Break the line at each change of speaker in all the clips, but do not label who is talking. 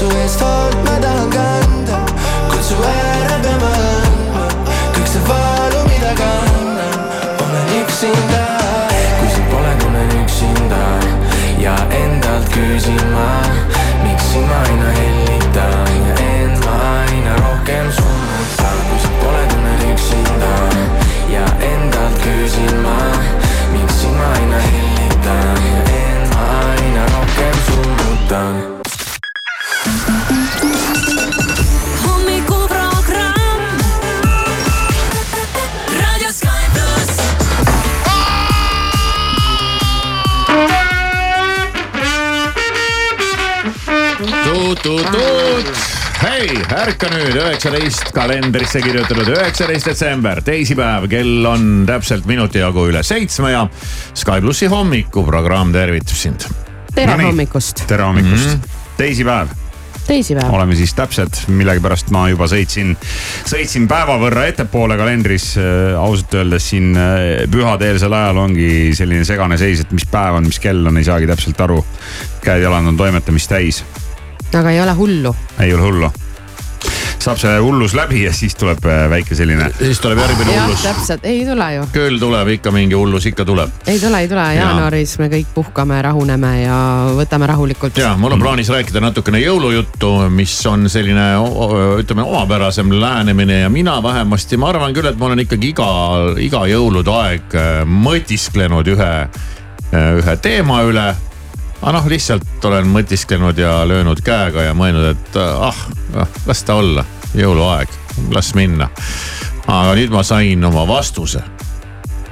su eestpoolt ma
ärka nüüd, üheksateist kalendrisse kirjutatud üheksateist detsember, teisipäev, kell on täpselt minuti jagu üle seitsme ja Sky plussi hommikuprogramm tervitab sind.
tere
Nonii.
hommikust,
tere hommikust mm, -hmm. teisipäev,
teisipäev.
oleme siis täpselt, millegipärast ma juba sõitsin, sõitsin päeva võrra ettepoole kalendris äh,. ausalt öeldes siin äh, pühadeelsel ajal ongi selline segane seis, et mis päev on, mis kell on, ei saagi täpselt aru. käed-jalad on toimetamist täis,
aga ei ole hullu,
ei ole hullu. Saab see hullus läbi ja siis tuleb äh, väike selline
siis tuleb järgmine
jah,
hullus.
täpselt, ei tule ju,
küll tuleb ikka mingi hullus, ikka tuleb.
ei tule, ei tule, jaanuaris me kõik puhkame, rahuneme ja võtame rahulikult.
ja mul on plaanis rääkida natukene jõulujuttu, mis on selline ütleme omapärasem lähenemine ja mina vähemasti, ma arvan küll, et ma olen ikkagi iga, iga jõulude aeg äh, mõtisklenud ühe, ühe teema üle aga noh, lihtsalt olen mõtisklenud ja löönud käega ja mõelnud, et ah, ah, las ta olla, jõuluaeg, las minna. aga nüüd ma sain oma vastuse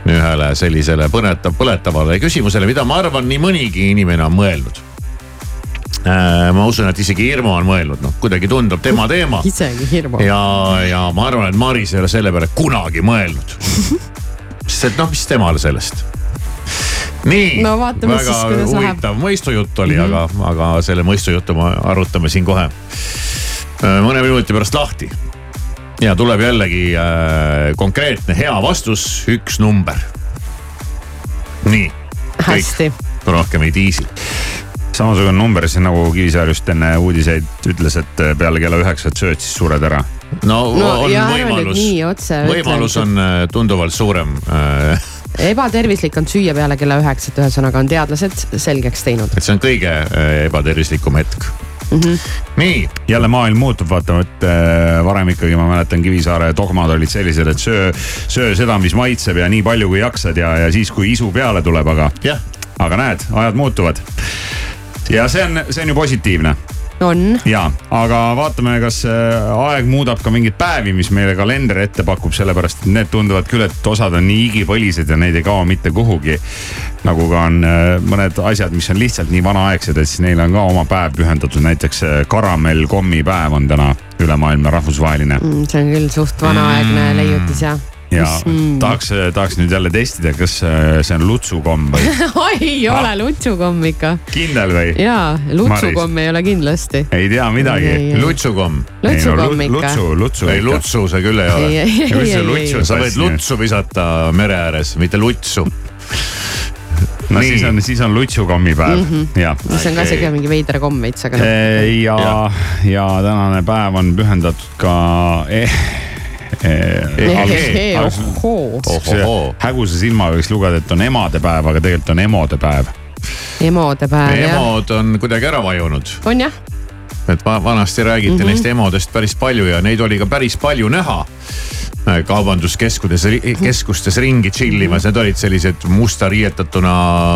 ühele sellisele põnetav, põletavale küsimusele, mida ma arvan, nii mõnigi inimene on mõelnud. ma usun, et isegi Irmo on mõelnud, noh kuidagi tundub tema teema
isegi hirmu.
ja, ja ma arvan, et Maris ei ole selle peale kunagi mõelnud. sest et noh, mis temale sellest. Nii
No vaatame
väga
siis,
huvitav mõistujutt oli mm. -hmm. aga, aga selle mõistujuttu me arutame siin kohe mõne minuti pärast lahti. ja tuleb jällegi äh, konkreetne hea vastus, üks number. nii,
hästi,
rohkem ei tiisi.
samasugune number, siis nagu Kivisaar just enne uudiseid ütles, et peale kella üheksat sööd, siis sured ära.
no,
no
on
ja ära nüüd
võimalus, võimalus on äh, tunduvalt suurem äh,
ebatervislik on süüa peale kella üheksat, ühesõnaga on teadlased selgeks teinud.
et see on kõige äh, ebatervislikum hetk mm. -hmm. nii,
jälle maailm muutub, vaata, et äh, varem ikkagi ma mäletan Kivisaare dogmad olid sellised, et söö, söö seda, mis maitseb ja nii palju kui jaksad ja, ja siis, kui isu peale tuleb, aga,
jah,
aga näed, ajad muutuvad. ja see on, see on ju positiivne
on,
ja, aga vaatame, kas äh, aeg muudab ka mingeid päevi, mis meile kalender ette pakub, sellepärast et need tunduvad küll, et osad on nii igipõlised ja neid ei kao mitte kuhugi. nagu ka on äh, mõned asjad, mis on lihtsalt nii vanaaegsed, et siis neile on ka oma päev pühendatud, näiteks äh, karamellkommipäev on täna ülemaailmne rahvusvaheline
see on küll suht vanaaegne leiutis ja.
Ja
Mm.
tahaks, tahaks nüüd jälle testida, kas äh, see on lutsukomm või
ei ole lutsukomm ikka.
kindel või?
jaa, lutsukomm ei ole kindlasti.
ei tea midagi
lutsukomm.
lutsukomm ikka.
lutsu, lutsu
ei, lutsu see küll ei
ei,
ole.
Mis see lutsu-
sa võid lutsu visata mere ääres, mitte lutsu.
no
Nii.
siis on, siis on lutsukommipäev mm -hmm. ja
mis on ka siuke mingi veider komm veits, aga noh.
Eh, ja
Jah.,
ja tänane päev on pühendatud ka eh, eh,
ohohoo,
häguse silmaga võiks lugeda, et on emadepäev, aga tegelikult on emode päev.
emode päev jah,
emod on kuidagi ära vajunud,
on jah,
et va- vanasti räägiti mm. -hmm. neist emodest päris palju ja neid oli ka päris palju näha kaubanduskeskudes, keskustes ringi tšillimas, need olid sellised musta riietatuna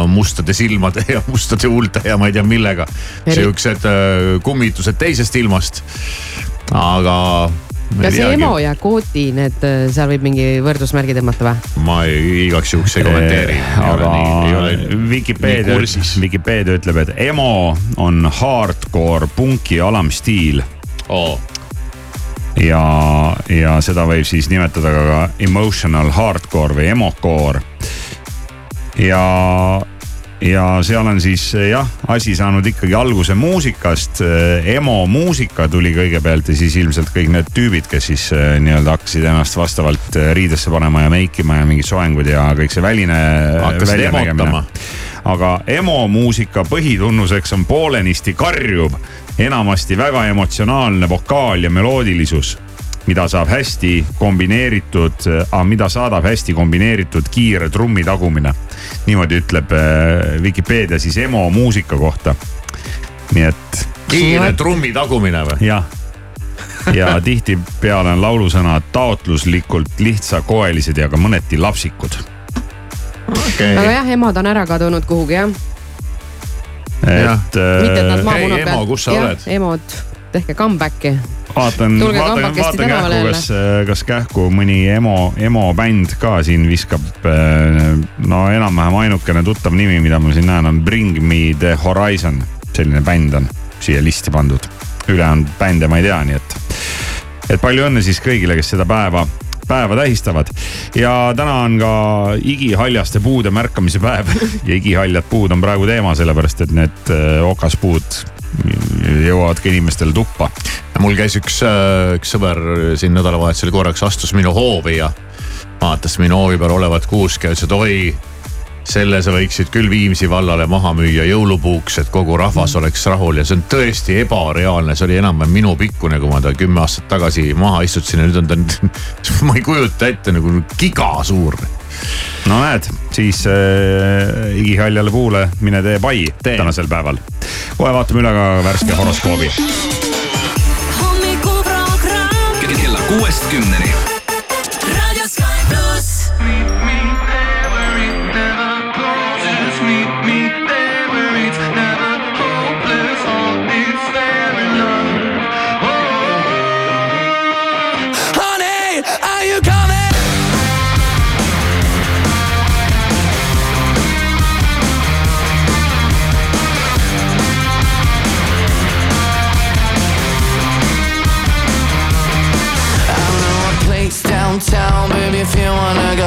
mustade silmade ja mustade huulte ja ma ei tea millega. Siuksed äh, kummitused teisest ilmast. aga.
Kas Emo ja Kooti, need, seal võib mingi võrdusmärgi tõmmata või?
ma ei, igaks juhuks ei kommenteeri.
Aga Vikipeedia
kursis.,
Vikipeedia ütleb, et emo on hardcore punki alamstiil
oh..
ja, ja seda võib siis nimetada ka emotional hardcore või emocore. ja, ja seal on siis jah, asi saanud ikkagi alguse muusikast. emo muusika tuli kõigepealt ja siis ilmselt kõik need tüübid, kes siis eh, nii-öelda hakkasid ennast vastavalt eh, riidesse panema ja meikima ja mingid soengud ja kõik see väline.
hakkasid emotama.
aga emo muusika põhitunnuseks on poolenisti karjuv, enamasti väga emotsionaalne vokaal ja meloodilisus mida saab hästi kombineeritud, mida saadab hästi kombineeritud kiire trummi tagumine. niimoodi ütleb äh, Vikipeedia siis emo muusika kohta. nii et.
kiire trummi tagumine või?
jah ja tihtipeale on laulusõnad taotluslikult lihtsakoelised ja ka mõneti lapsikud
okay..
aga jah, emad on ära kadunud kuhugi jah,
et
mitte et nad
äh,
maamuna
Hei, Emo, kus sa oled?
emod, tehke comeback'i.
vaatan, vaatan, vaatan kähku, kas, kas kähku mõni emo, emo bänd ka siin viskab. no enam-vähem ainukene tuttav nimi, mida ma siin näen, on Bring Me The Horizon, selline bänd on siia listi pandud. ülejäänud bände ma ei tea, nii et, et palju õnne siis kõigile, kes seda päeva päeva tähistavad ja täna on ka igihaljaste puude märkamise päev ja igihaljad puud on praegu teema, sellepärast et need äh, okaspuud jõuavad ka inimestele tuppa
mul käis üks, üks sõber siin nädalavahetusel korraks astus minu hoovi ja vaatas minu hoovi peal olevat kuuske ja ütles, et oi. selle sa võiksid küll Viimsi vallale maha müüa jõulupuuks, et kogu rahvas oleks rahul ja see on tõesti ebareaalne, see oli enam-vähem minu pikkune, kui ma ta kümme aastat tagasi maha istutasin ja nüüd on ta, ma ei kujuta ette nagu gigasuur.
No näed, siis äh, igihaljale puule mine tee pai
Teen.
tänasel päeval. kohe vaatame üle ka värske horoskoobi.
hommikuprogramm
kella kuuest kümneni.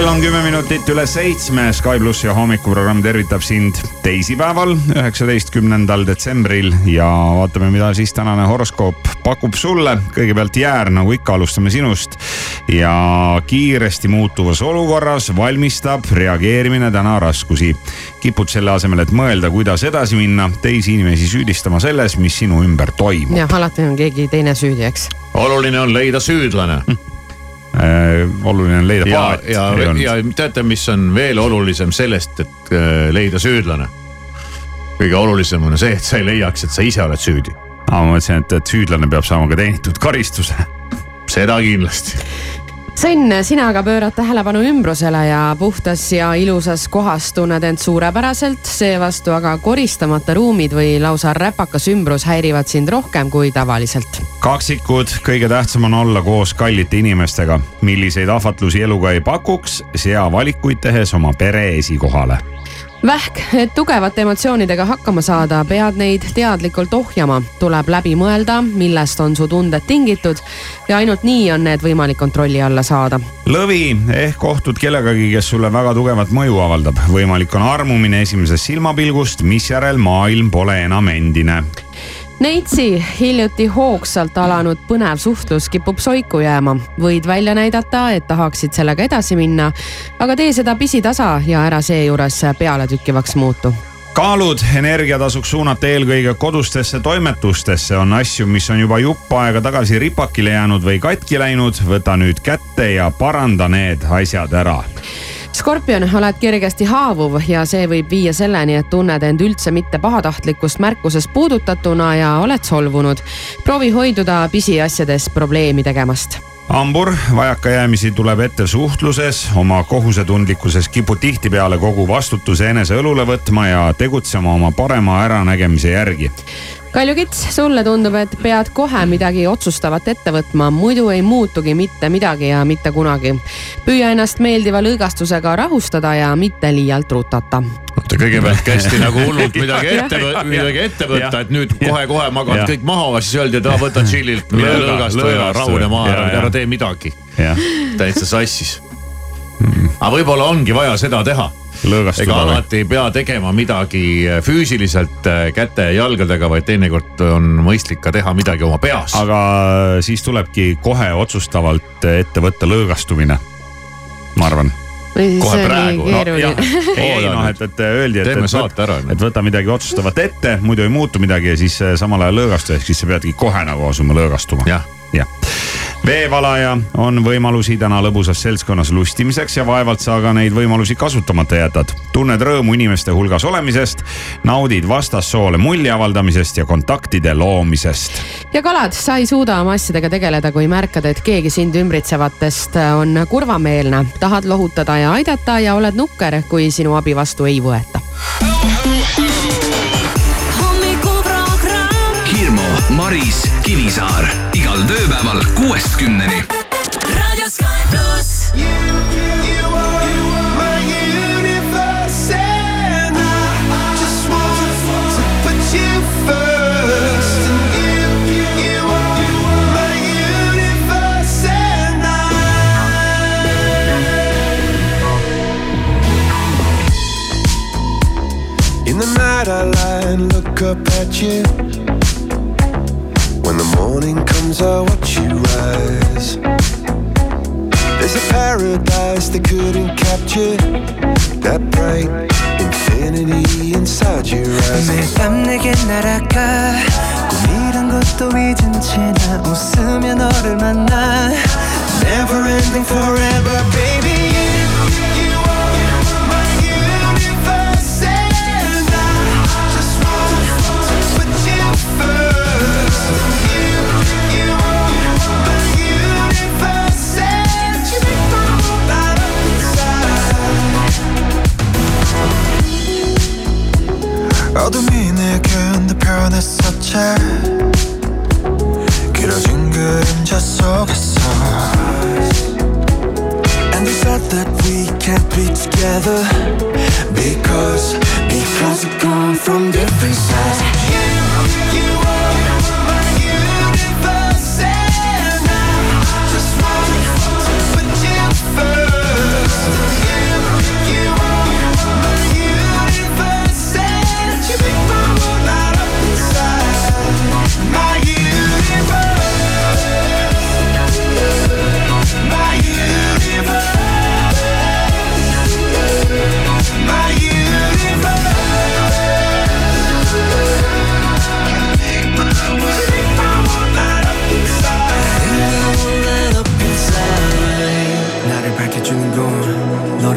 kell on kümme minutit üle seitsme, Sky pluss ja hommikuprogramm tervitab sind teisipäeval, üheksateistkümnendal detsembril ja vaatame, mida siis tänane horoskoop pakub sulle. kõigepealt jäär, nagu ikka, alustame sinust ja kiiresti muutuvas olukorras valmistab reageerimine täna raskusi. kipud selle asemel, et mõelda, kuidas edasi minna, teisi inimesi süüdistama selles, mis sinu ümber toimub.
jah, alati on keegi teine süüdi, eks.
oluline on leida süüdlane.
Äh, oluline on leida
ja
paat,
ja ja teate, mis on veel olulisem sellest, et äh, leida süüdlane. kõige olulisem on see, et sa ei leiaks, et sa ise oled süüdi.
aa, ma mõtlesin, et, et süüdlane peab saama ka teenitud karistuse.
seda kindlasti.
Sõnn, sina aga pöörad tähelepanu ümbrusele ja puhtas ja ilusas kohas tunned end suurepäraselt, seevastu aga koristamata ruumid või lausa räpakas ümbrus häirivad sind rohkem kui tavaliselt.
kaksikud, kõige tähtsam on olla koos kallite inimestega. milliseid ahvatlusi eluga ei pakuks, sea valikuid tehes oma pere esikohale.
vähk, et tugevate emotsioonidega hakkama saada, pead neid teadlikult ohjama, tuleb läbi mõelda, millest on su tunded tingitud ja ainult nii on need võimalik kontrolli alla saada
lõvi ehk kohtud kellegagi, kes sulle väga tugevat mõju avaldab. võimalik on armumine esimesest silmapilgust, misjärel maailm pole enam endine.
Neitsi hiljuti hoogsalt alanud põnev suhtlus kipub soiku jääma, võid välja näidata, et tahaksid sellega edasi minna, aga tee seda pisitasa ja ära seejuures pealetükkivaks muutu.
Kaalud energia tasuks suunata eelkõige kodustesse toimetustesse, on asju, mis on juba jupp aega tagasi ripakile jäänud või katki läinud, võta nüüd kätte ja paranda need asjad ära.
skorpion, oled kergesti haavuv ja see võib viia selleni, et tunned end üldse mitte pahatahtlikust märkusest puudutatuna ja oled solvunud. proovi hoiduda pisiasjades probleemi tegemast
hambur, vajakajäämisi tuleb ette suhtluses, oma kohusetundlikkuses kipud tihtipeale kogu vastutuse enese õlule võtma ja tegutsema oma parema äranägemise järgi.
Kaljukits, sulle tundub, et pead kohe midagi otsustavat ette võtma, muidu ei muutugi mitte midagi ja mitte kunagi. püüa ennast meeldiva lõõgastusega rahustada ja mitte liialt rutata.
oota, kõigepealt kästi nagu hullult midagi ette midagi ette võtta, et nüüd kohe-kohe magad kõik maha, siis öeldi, et aa, võta chill'ilt, mine
Lõõga-
lõõgastu ja rahune maha, ära tee midagi. täitsa sassis. aga võib-olla ongi vaja seda teha ega alati ei pea tegema midagi füüsiliselt äh, käte ja jalgadega, vaid teinekord on mõistlik ka teha midagi oma peas.
aga siis tulebki kohe otsustavalt ette võtta lõõgastumine. ma arvan.
Kohe praegu, no,
ei, noh, et, et öeldi, et, et, et võta midagi otsustavat ette, muidu ei muutu midagi ja siis eh, samal ajal lõõgastu, ehk siis sa peadki kohe nagu asuma lõõgastuma.
jah,
jah. Veevalaja on võimalusi täna lõbusas seltskonnas lustimiseks ja vaevalt sa aga neid võimalusi kasutamata jätad. tunned rõõmu inimeste hulgas olemisest, naudid vastassoole mulje avaldamisest ja kontaktide loomisest.
ja kalad, sa ei suuda oma asjadega tegeleda, kui märkad, et keegi sind ümbritsevatest on kurvameelne, tahad lohutada ja aidata ja oled nukker, kui sinu abi vastu ei võeta.
hommikuprogramm
Hirmu, Maris, Kivisaar igal tööpäeval kuuest kümneni.
Raadio Sky pluss.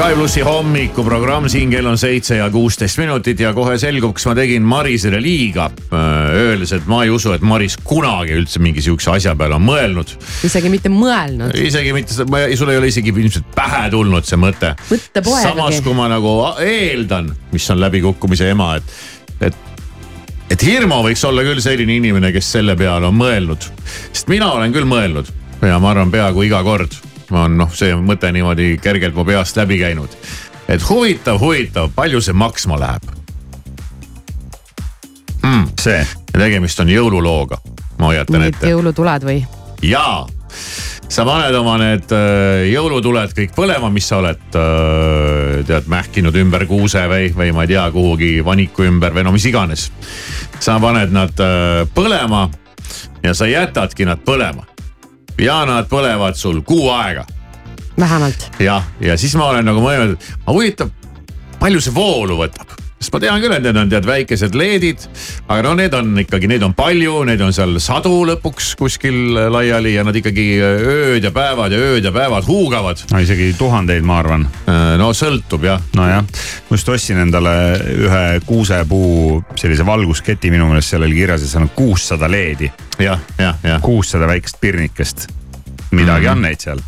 Sky plussi hommikuprogramm, siin kell on seitse ja kuusteist minutit ja kohe selgub, kas ma tegin Marisele liiga. Öeldes, et ma ei usu, et Maris kunagi üldse mingi sihukese asja peale on mõelnud.
isegi mitte mõelnud.
isegi mitte, sul ei ole isegi ilmselt pähe tulnud see mõte. Samas, kui ma nagu eeldan, mis on läbikukkumise ema, et, et, et Hirmu võiks olla küll selline inimene, kes selle peale on mõelnud. sest mina olen küll mõelnud ja ma arvan, peaaegu iga kord on noh, see mõte niimoodi kergelt mu peast läbi käinud. et huvitav, huvitav, palju see maksma läheb
see,
ja tegemist on jõululooga, ma hoiatan ette
jõulutuled või?
jaa, sa paned oma need äh, jõulutuled kõik põlema, mis sa oled äh, tead mähkinud ümber kuuse või, või ma ei tea, kuhugi vaniku ümber või no mis iganes. sa paned nad äh, põlema ja sa jätadki nad põlema. Ja nad põlevad sul kuu aega
vähemalt.
jah, ja siis ma olen nagu mõelnud, aga huvitav, palju see voolu võtab sest ma tean küll, et need on tead väikesed LED-id, aga no need on ikkagi, neid on palju, neid on seal sadu lõpuks kuskil laiali ja nad ikkagi ööd ja päevad ja ööd ja päevad huugavad.
no isegi tuhandeid, ma arvan.
no sõltub jah,
nojah, ma just ostsin endale ühe kuusepuu sellise valgusketi, minu meelest seal oli kirjas, et seal on kuussada LED-i,
jah, jah, jah.
kuussada väikest pirnikest. midagi
Mhm.
on neid seal.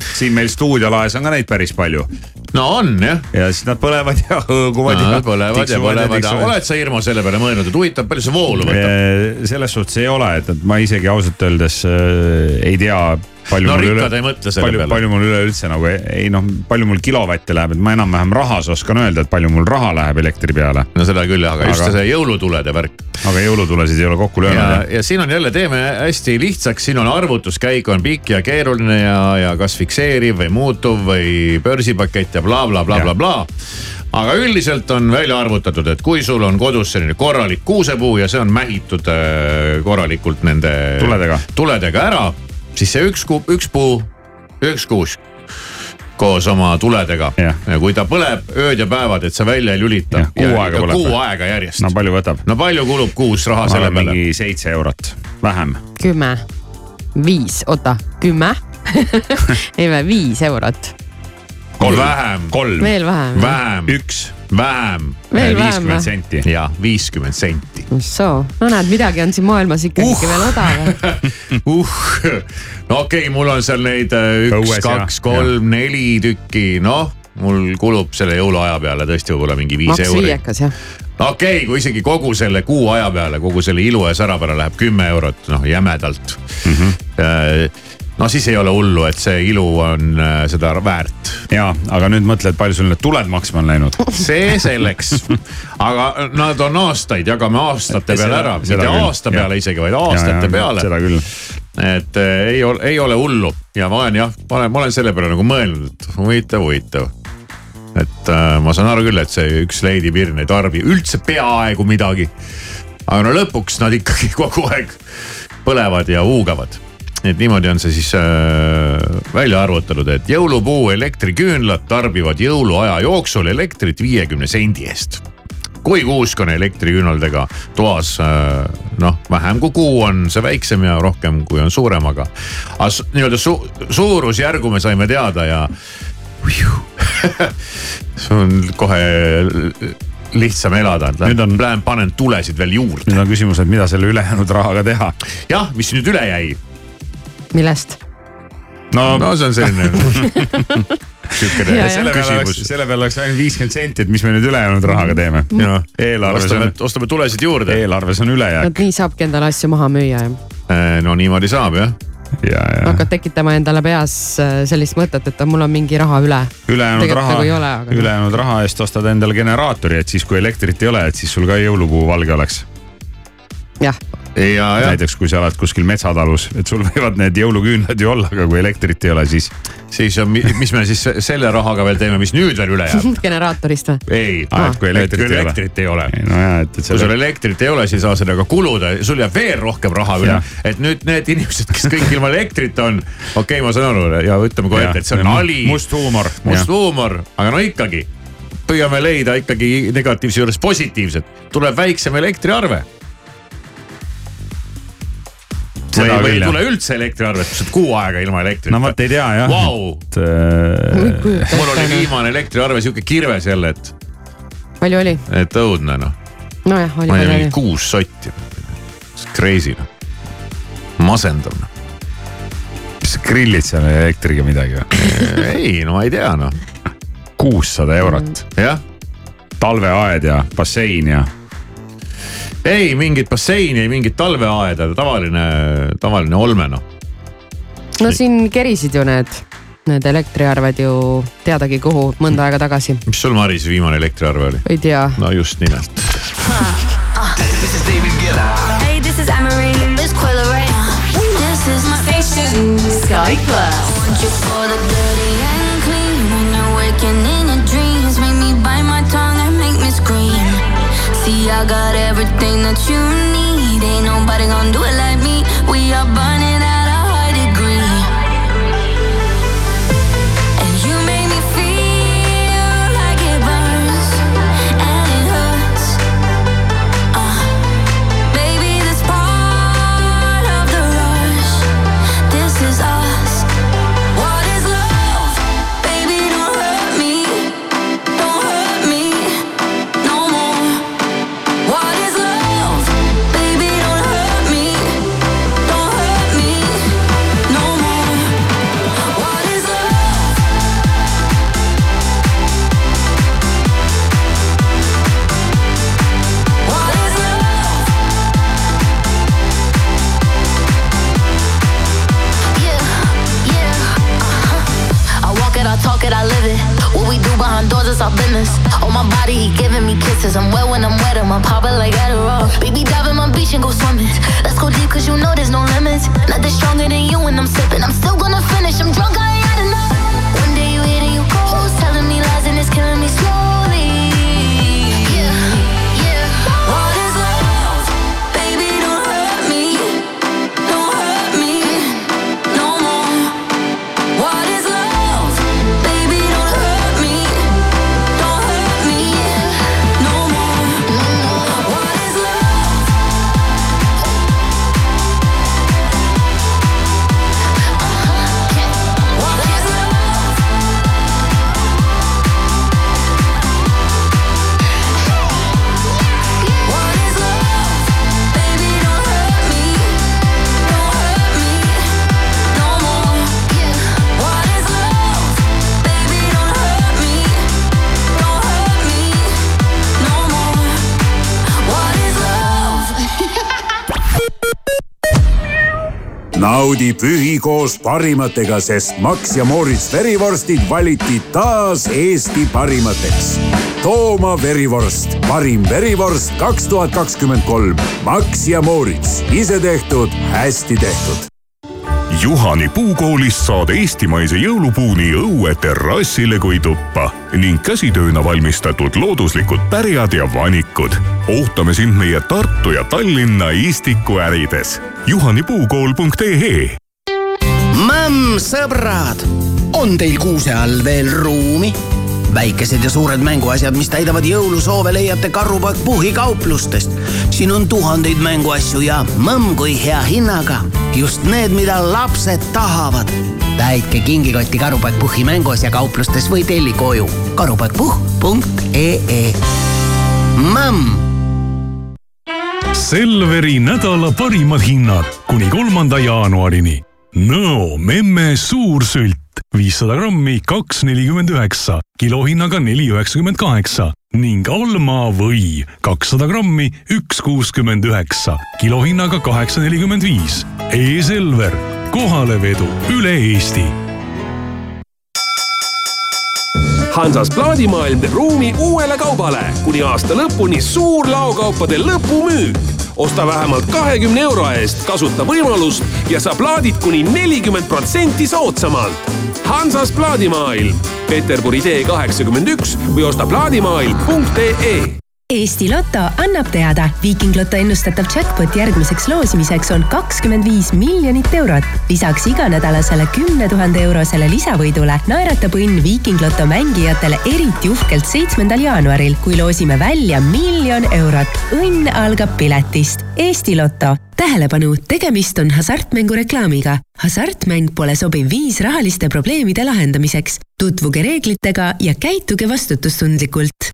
Siin meil stuudiolaes on ka neid päris palju
no on jah.
ja siis nad põlevad ja hõõguvad ja
põlevad ja põlevad ja oled sa Irmo selle peale mõelnud, et huvitav, palju see voolu võtab?
Selles suhtes ei ole, et, ma isegi ausalt öeldes äh, ei tea,
no rikkad ei mõtle selle
palju,
peale.
palju mul üleüldse nagu ei, ei noh, palju mul kilovatte läheb, et ma enam-vähem rahas oskan öelda, et palju mul raha läheb elektri peale.
no seda küll jah, aga just see jõulutulede värk
aga jõulutulesid ei ole kokku löönud
ja siin on jälle, teeme hästi lihtsaks, siin on arvutuskäik on pikk ja keeruline ja, ja kas fikseeriv või muutuv või börsipakett ja blablabla, bla,. aga üldiselt on välja arvutatud, et kui sul on kodus selline korralik kuusepuu ja see on mähitud äh, korralikult nende
Tuledega.
tuledega ära, siis see üks kuu, üks puu, üks kuusk koos oma tuledega
Jah.
ja kui ta põleb ööd ja päevad, et sa välja ei lülita.
Kuu aega põleb.
kuu aega järjest
no palju võtab?
no palju kulub kuus raha
ma
selle peale?
mingi seitse eurot, vähem.
kümme, viis, oota, kümme ei või, viis eurot,
vähem,
kolm,
veel vähem.
vähem,
üks,
vähem
viiskümmend senti.
ja viiskümmend senti
soo, no näed, midagi on siin maailmas ikkagi
Uh.
veel odav.
uh. no okei okay,, mul on seal neid äh, üks
jah,
kaks, kolm, neli tükki, noh, mul kulub selle jõuluaja peale tõesti võib-olla mingi viis
maks
euri.
viiekas jah.
okei okay,, kui isegi kogu selle kuu aja peale, kogu selle ilu ja sära peale läheb kümme eurot, noh jämedalt mm.
Mhm.
-hmm. No siis ei ole hullu, et see ilu on äh, seda väärt
ja, aga nüüd mõtle, et palju sul need tuled maksma on läinud.
see selleks, aga nad on aastaid, jagame aastate peale ära, mitte aasta peale isegi, vaid aastate peale.
seda küll.
et eh, ei ole, ei ole hullu ja ma olen jah, ma olen, ma olen selle peale nagu mõelnud, et huvitav, huvitav. et äh, ma saan aru küll, et see üks leidipirn ei tarbi üldse peaaegu midagi. aga no lõpuks nad ikkagi kogu aeg põlevad ja huugavad et niimoodi on see siis äh, välja arvutatud, et jõulupuu elektriküünlad tarbivad jõuluaja jooksul elektrit viiekümne sendi eest kui kuusk on elektriküünaldega toas äh, noh, vähem kui kuu on see väiksem ja rohkem, kui on suurem, aga. su- nii-öelda su, suurusjärgu me saime teada ja. see on kohe lihtsam elada,
Nüüd on-
lähen panen tulesid veel juurde.
nüüd on küsimus, et mida selle ülejäänud rahaga teha.
jah, mis nüüd üle jäi,
millest?
no,
no see on selline
ja.
selle peale oleks,
küsimus.
selle peale oleks ainult viiskümmend senti, et mis me nüüd ülejäänud rahaga teeme. eelarves
ostame
on,,
ostame tulesid juurde.
eelarves on ülejääk
vot nii saabki endale asju maha müüa ja
no niimoodi saab jah.
ja, ja
hakkad tekitama endale peas äh, sellist mõtet, et mul on mingi raha üle.
ülejäänud raha
nagu ei ole, aga-,
ülejäänud raha eest ostad endale generaatori, et siis, kui elektrit ei ole, et siis sul ka jõulupuu valge oleks.
jah,
ja, ja
näiteks kui sa oled kuskil metsatalus, et sul võivad need jõuluküünlad ju olla, aga kui elektrit ei ole, siis
siis on, mis me siis selle rahaga veel teeme, mis nüüd veel üle jääb?
generaatorist või?
ei,
Ah, et kui elektrit
kui
ei ole.
elektrit ei ole.
no ja, et, et
kui sul
selle,
elektrit ei ole, siis ei saa sellega kuluda, sul jääb veel rohkem raha üle
Jah..
et nüüd need inimesed, kes kõik ilma elektrita on, okei okay,, ma saan aru ja ütleme kohe ette, et see on nali,
must huumor.
must huumor, aga no ikkagi püüame leida ikkagi negatiivse juures positiivset, tuleb väiksem elektriarve. või,
Seda
või
küll,
ei tule üldse elektriarvet, sa oled kuu aega ilma elektrita.
no vot ei tea jah
Vau.
et äh,
mul oli viimane elektriarve sihuke kirves jälle, et,
palju oli?
et õudne noh,
nojah, oli
ma
palju
mingi kuus sotti. Crazy noh, masendav noh.
mis sa grillid seal elektriga midagi või?
ei no ma ei tea noh,
kuussada eurot,
jah
talveaed ja bassein ja
ei mingit basseini, ei mingit talveaeda, tavaline, tavaline olme noh.
no siin kerisid ju need, need elektriarved ju teadagi kuhu mõnda aega tagasi,
mis sul, Maris, viimane elektriarve oli?
ei tea.
no just nimelt.
Hey, this is Emery. This Quilla Ray. This is my station. Sky Plus.
Everything that you need. Ain't nobody gonna do it like me. We are burning
naudi pühi koos parimatega, sest Max ja Moritz verivorstid valiti taas Eesti parimateks. Tooma verivorst, parim verivorst kaks tuhat kakskümmend kolm. Max ja Moritz, ise tehtud, hästi tehtud
Juhani puukoolist saad eestimaise jõulupuu nii õue terrassile kui tuppa ning käsitööna valmistatud looduslikud pärjad ja vanikud. ootame sind meie Tartu ja Tallinna Istiku ärides. juhanipuukool.ee
Mämm, sõbrad, on teil kuuse all veel ruumi? väikesed ja suured mänguasjad, mis täidavad jõulusoove, leiate Karupoeg Puhhi kauplustest. siin on tuhandeid mänguasju ja mõmm kui hea hinnaga. Just need, mida lapsed tahavad. täitke kingikotti Karupoeg Puhhi mänguasja kauplustes või telli koju. karupoegpuhh.ee Mõmm
Selveri nädala parimad hinnad kuni kolmanda jaanuarini. Nõo memme suursült viissada grammi, kaks nelikümmend üheksa, kilohinnaga neli üheksakümmend kaheksa ning Alma või kakssada grammi, üks kuuskümmend üheksa, kilohinnaga kaheksa nelikümmend viis. E-Selver, kohalevedu üle Eesti
Hansas plaadimaailm teeb ruumi uuele kaubale. kuni aasta lõpuni suur laokaupade lõpumüük. Osta vähemalt kahekümne euro eest, kasuta võimalust ja saa plaadid kuni nelikümmend protsenti soodsamalt. Hansas plaadimaailm, Peterburi tee kaheksakümmend üks või osta plaadimaailm.ee
Eesti Loto annab teada, Viiking Loto ennustatav jackpot järgmiseks loosimiseks on kakskümmend viis miljonit eurot. lisaks iganädalasele kümne tuhande eurosele lisavõidule naeratab õnn Viiking Loto mängijatele eriti uhkelt seitsmendal jaanuaril, kui loosime välja miljon eurot. õnn algab piletist. Eesti Loto tähelepanu, tegemist on hasartmängu reklaamiga. hasartmäng pole sobiv viis rahaliste probleemide lahendamiseks. tutvuge reeglitega ja käituge vastutustundlikult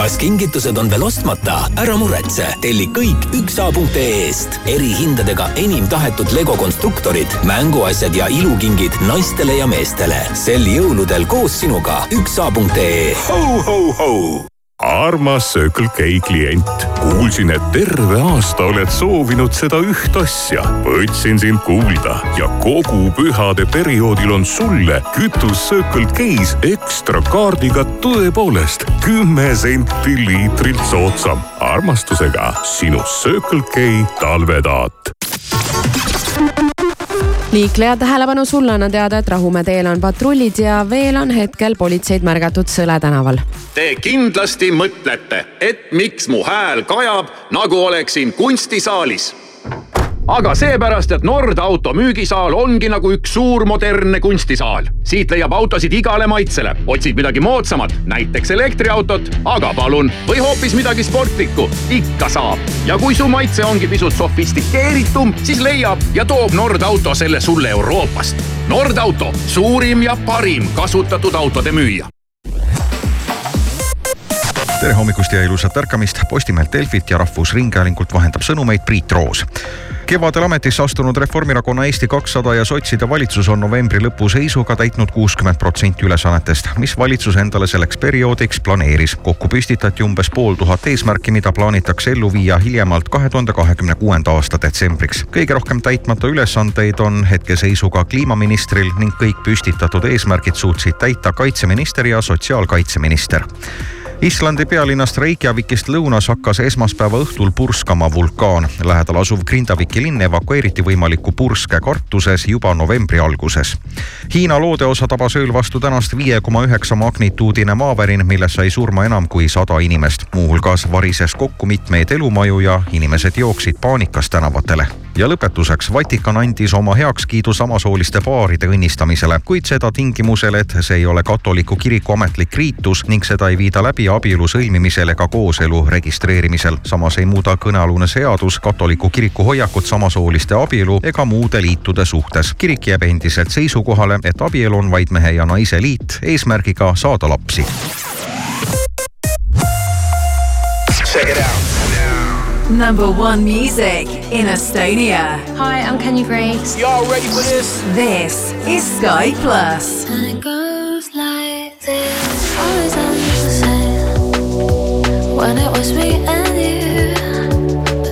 kas kingitused on veel ostmata? ära muretse, telli kõik üksa.ee-st. erihindadega enim tahetud Lego konstruktorid, mänguasjad ja ilukingid naistele ja meestele. sel jõuludel koos sinuga üksa.ee.
ho-ho-ho armas Circle K klient, kuulsin, et terve aasta oled soovinud seda üht asja. võtsin sind kuulda ja kogu pühade perioodil on sulle kütus Circle K-s ekstra kaardiga tõepoolest kümme senti liitrilt soodsam. armastusega sinu Circle K talvetaat
liikleja tähelepanu, sulle annan teada, et Rahumäe teel on patrullid ja veel on hetkel politseid märgatud Sõle tänaval.
Te kindlasti mõtlete, et miks mu hääl kajab, nagu oleksin kunstisaalis aga seepärast, et Nord auto müügisaal ongi nagu üks suur modernne kunstisaal. siit leiab autosid igale maitsele, otsid midagi moodsamat, näiteks elektriautot, aga palun, või hoopis midagi sportlikku, ikka saab. ja kui su maitse ongi pisut sofistikeeritum, siis leiab ja toob Nord auto selle sulle Euroopast. Nord auto, suurim ja parim kasutatud autode müüja
tere hommikust ja ilusat ärkamist. Postimehelt Delfit ja Rahvusringhäälingult vahendab sõnumeid Priit Roos kevadel ametisse astunud Reformierakonna Eesti kakssada ja sotside valitsus on novembri lõpu seisuga täitnud kuuskümmend protsenti ülesannetest, mis valitsus endale selleks perioodiks planeeris. kokku püstitati umbes pool tuhat eesmärki, mida plaanitakse ellu viia hiljemalt kahe tuhande kahekümne kuuenda aasta detsembriks. kõige rohkem täitmata ülesandeid on hetkeseisuga kliimaministril ning kõik püstitatud eesmärgid suutsid täita kaitseminister ja sotsiaalkaitseminister Islandi pealinnast Reykjavikist lõunas hakkas esmaspäeva õhtul purskama vulkaan. lähedal asuv Grindaviki linn evakueeriti võimaliku purske kartuses juba novembri alguses. Hiina loodeosa tabas ööl vastu tänast viie koma üheksa magnituudine maavärin, milles sai surma enam kui sada inimest. muuhulgas varises kokku mitmeid elumaju ja inimesed jooksid paanikas tänavatele ja lõpetuseks, Vatikan andis oma heakskiidu samasooliste paaride õnnistamisele, kuid seda tingimusel, et see ei ole katoliku kiriku ametlik riitus ning seda ei viida läbi abielu sõlmimisel ega kooselu registreerimisel. samas ei muuda kõnealune seadus katoliku kiriku hoiakut samasooliste abielu ega muude liitude suhtes. kirik jääb endiselt seisukohale, et abielu on vaid mehe ja naise liit eesmärgiga saada lapsi.
Check it out. Number one music in Estonia.
Hi, I'm Kenny Breaks.
Y'all ready for this?
This is Sky Plus.
And it goes like this. Always on the same. When it was me and you.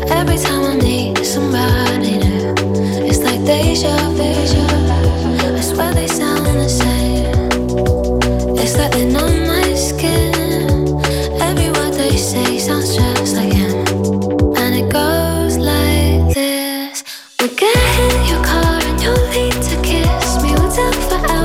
But every time I need somebody new, it's like deja vu. I swear they sound the same. It's like they're numb myself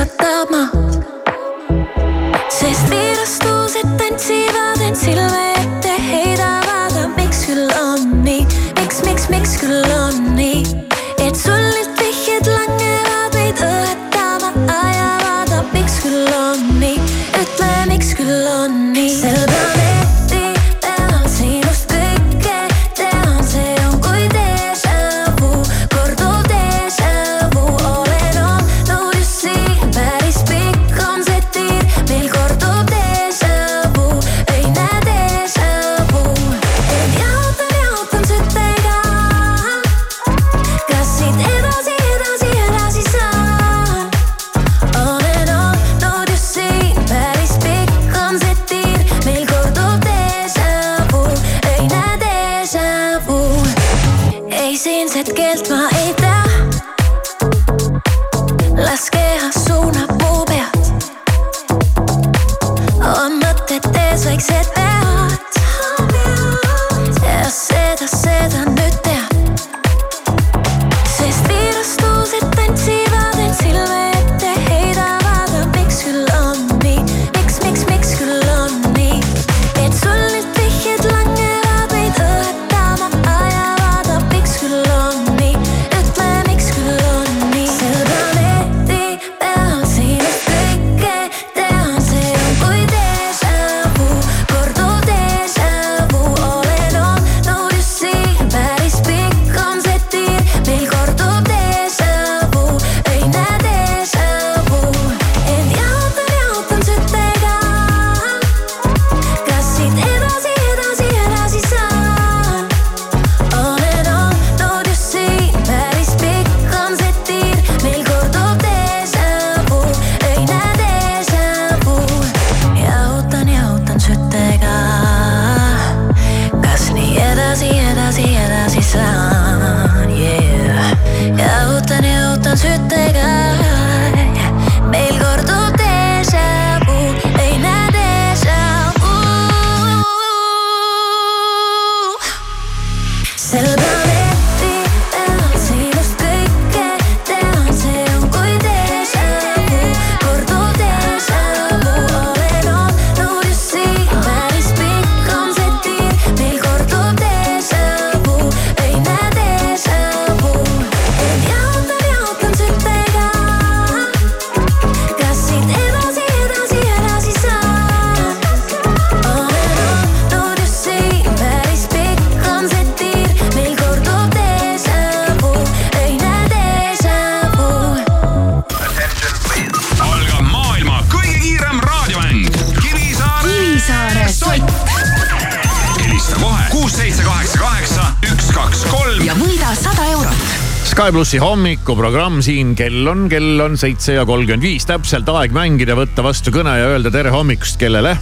I
thought
my. Plussi hommikuprogramm siin, kell on, kell on seitse ja kolmkümmend viis, täpselt aeg mängida, võtta vastu kõne ja öelda tere hommikust, kellele?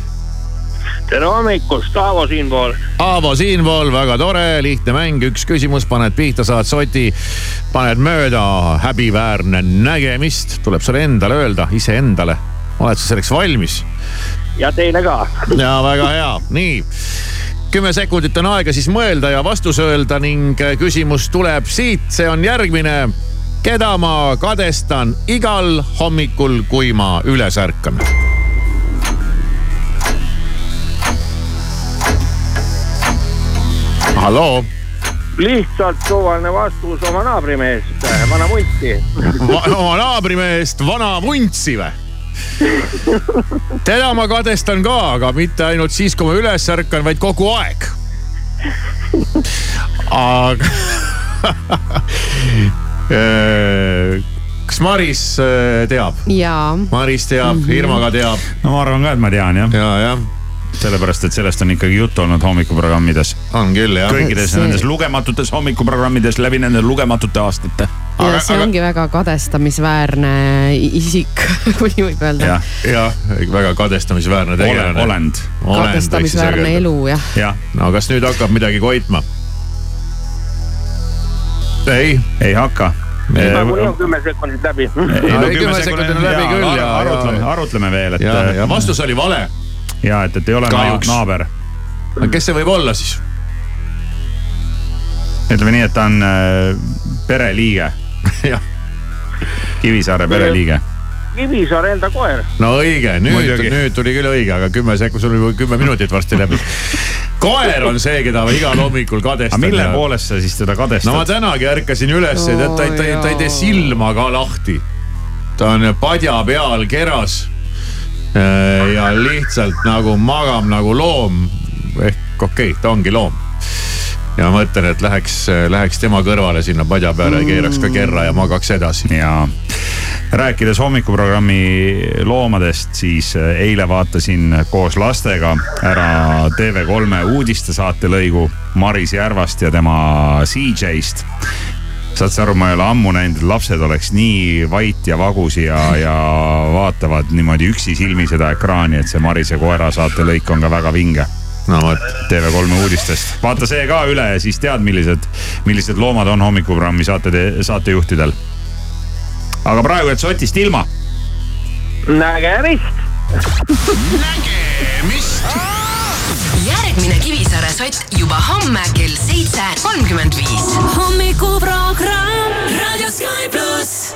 tere hommikust, Aavo siinpool.
Aavo siinpool, väga tore, lihtne mäng, üks küsimus, paned pihta, saad soti, paned mööda, häbiväärne nägemist, tuleb sulle endale öelda, iseendale. oled sa selleks valmis?
ja teile ka.
ja väga hea, nii kümme sekundit on aega siis mõelda ja vastus öelda ning küsimus tuleb siit, see on järgmine. keda ma kadestan igal hommikul, kui ma üles ärkan? halloo
lihtsalt suvaline vastus oma naabrimeest, vana munti
oma naabrimeest, vana vuntsi või? teda ma kadestan ka, aga mitte ainult siis, kui ma üles ärkan, vaid kogu aeg. aga kas Maris äh, teab?
jaa.
Maris teab mm, -hmm. Irma ka teab.
no ma arvan ka, et ma tean jah.
ja, jah
sellepärast, et sellest on ikkagi juttu olnud hommikuprogrammides.
on küll jah.
kõikides see... nendes lugematutes hommikuprogrammides läbi nende lugematute aastate.
Ja aga, see aga... ongi väga kadestamisväärne isik kui võib öelda.
jah ja,, väga kadestamisväärne tegelane.
olend.
kadestamisväärne elu jah
ja.. no kas nüüd hakkab midagi koitma? ei.
ei hakka
nagunii on kümme sekundit läbi.
ei no kümme sekundit on läbi küll ja.
arutleme, arutleme veel, et.
ja, ja vastus oli vale
ja et, et ei ole Kahjuks. naaber.
aga kes see võib olla siis?
ütleme nii, et ta on äh, pereliige Kivisaare pereliige.
Kivisaare enda koer.
no õige, nüüd, nüüd tuli küll õige, aga kümme sekundit, sul oli kümme minutit varsti läbi. koer on see, keda ma igal hommikul kadestan.
mille ja... poolest sa siis teda kadestad?
no ma tänagi ärkasin üles ja tead, ta, ta, ta ei tee silma ka lahti. ta on padja peal keras Äh, ja lihtsalt nagu magab nagu loom. ehk okei okay,, ta ongi loom. Ja mõtlen, et läheks, läheks tema kõrvale sinna padja peale ja keeraks ka kerra ja magaks edasi.
ja rääkides hommikuprogrammi loomadest, siis äh, eile vaatasin koos lastega ära TV3 uudistesaate lõigu Maris Järvast ja tema CJ-st saad sa aru, ma ei ole ammu näinud, et lapsed oleks nii vait ja vagus ja, ja vaatavad niimoodi üksisilmi seda ekraani, et see Marise koera saatelõik on ka väga vinge
no vot.
TV3 uudistest, vaata see ka üle ja siis tead, millised, millised loomad on hommikuprogrammi saate, saatejuhtidel. aga praegu jääd sotist ilma.
nägemist
nägemist järgmine Kivisaare sott juba homme kell seitse kolmkümmend viis. hommikuprogramm Raadio Sky pluss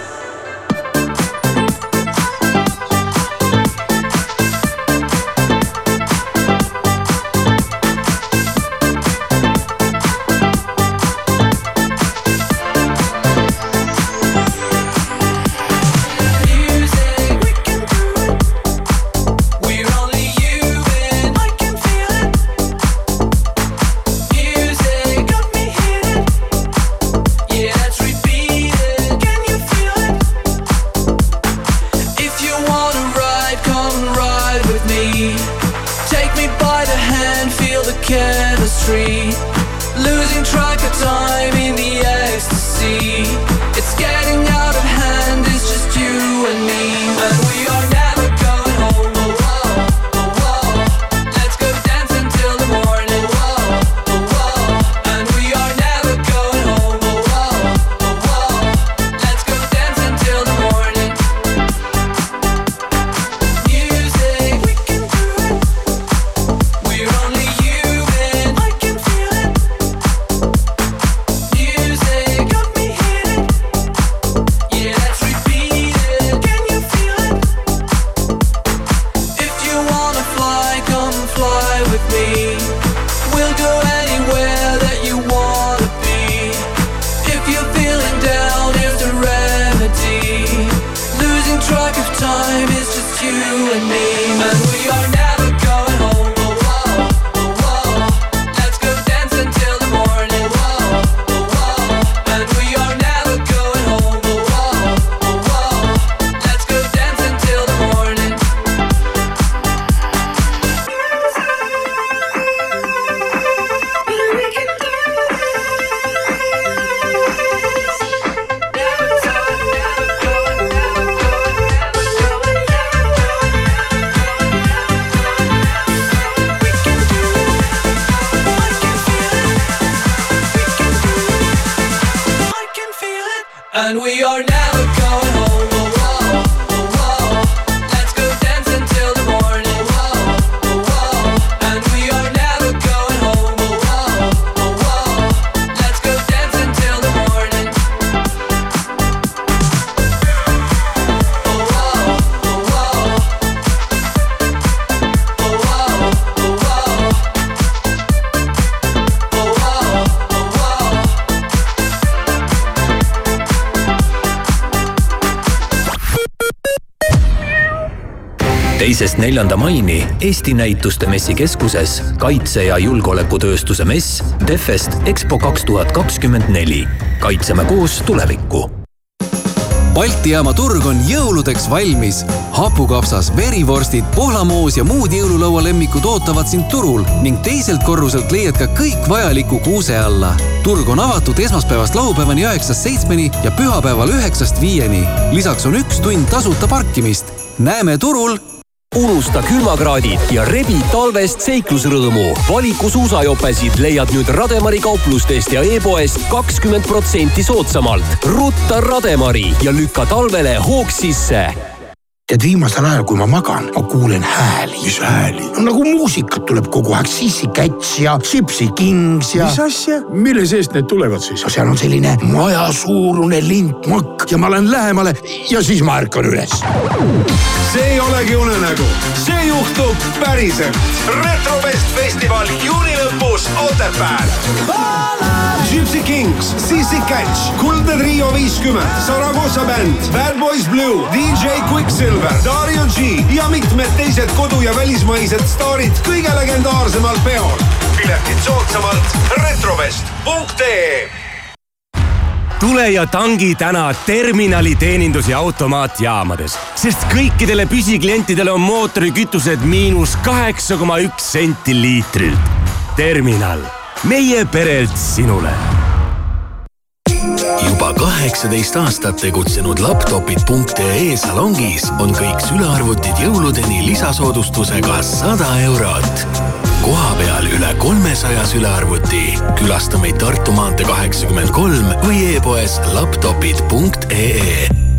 teisest neljanda maini Eesti Näituste Messikeskuses kaitse- ja julgeolekutööstuse mess Defest EXPO kaks tuhat kakskümmend neli. kaitseme koos tulevikku
Balti jaama turg on jõuludeks valmis. hapukapsas, verivorstid, pohlamoos ja muud jõululaua lemmikud ootavad sind turul ning teiselt korruselt leiad ka kõik vajaliku kuuse alla. turg on avatud esmaspäevast laupäevani üheksast seitsmeni ja pühapäeval üheksast viieni. lisaks on üks tund tasuta parkimist. näeme turul
unusta külmakraadid ja rebi talvest seiklusrõõmu. valiku suusajopesid leiad nüüd Rademari kauplustest ja e-poest kakskümmend protsenti soodsamalt. rutta Rademari ja lükka talvele hoog sisse
tead viimasel ajal, kui ma magan, ma kuulen hääli. mis hääli? no nagu muusikat tuleb kogu aeg, Sissi Cats ja Gypsy Kings ja.
mis asja, mille seest need tulevad siis
no? seal on selline majasuurune lintmakk ja ma lähen lähemale ja siis ma ärkan üles.
see ei olegi unenägu, see juhtub päriselt. retrofest festival juuni lõpus Otepääl. Gypsy Kings, Sissi Catch, Kuldne Trio viiskümmend, Saragossa bänd, Bad Boys Blue, DJ Quicksilver, Dario G ja mitmed teised kodu- ja välismaised staarid kõige legendaarsemal peol. piletid soodsamalt retrovest.ee
tule ja tangi täna terminali teenindus- ja automaatjaamades, sest kõikidele püsiklientidele on mootorikütused miinus kaheksa koma üks senti liitrilt. terminal, meie perelt sinule
juba kaheksateist aastat tegutsenud laptopid.ee salongis on kõik sülearvutid jõuludeni lisasoodustusega sada eurot. kohapeal üle kolmesaja sülearvuti. külasta meid Tartu maantee kaheksakümmend kolm või e-poes laptopid.ee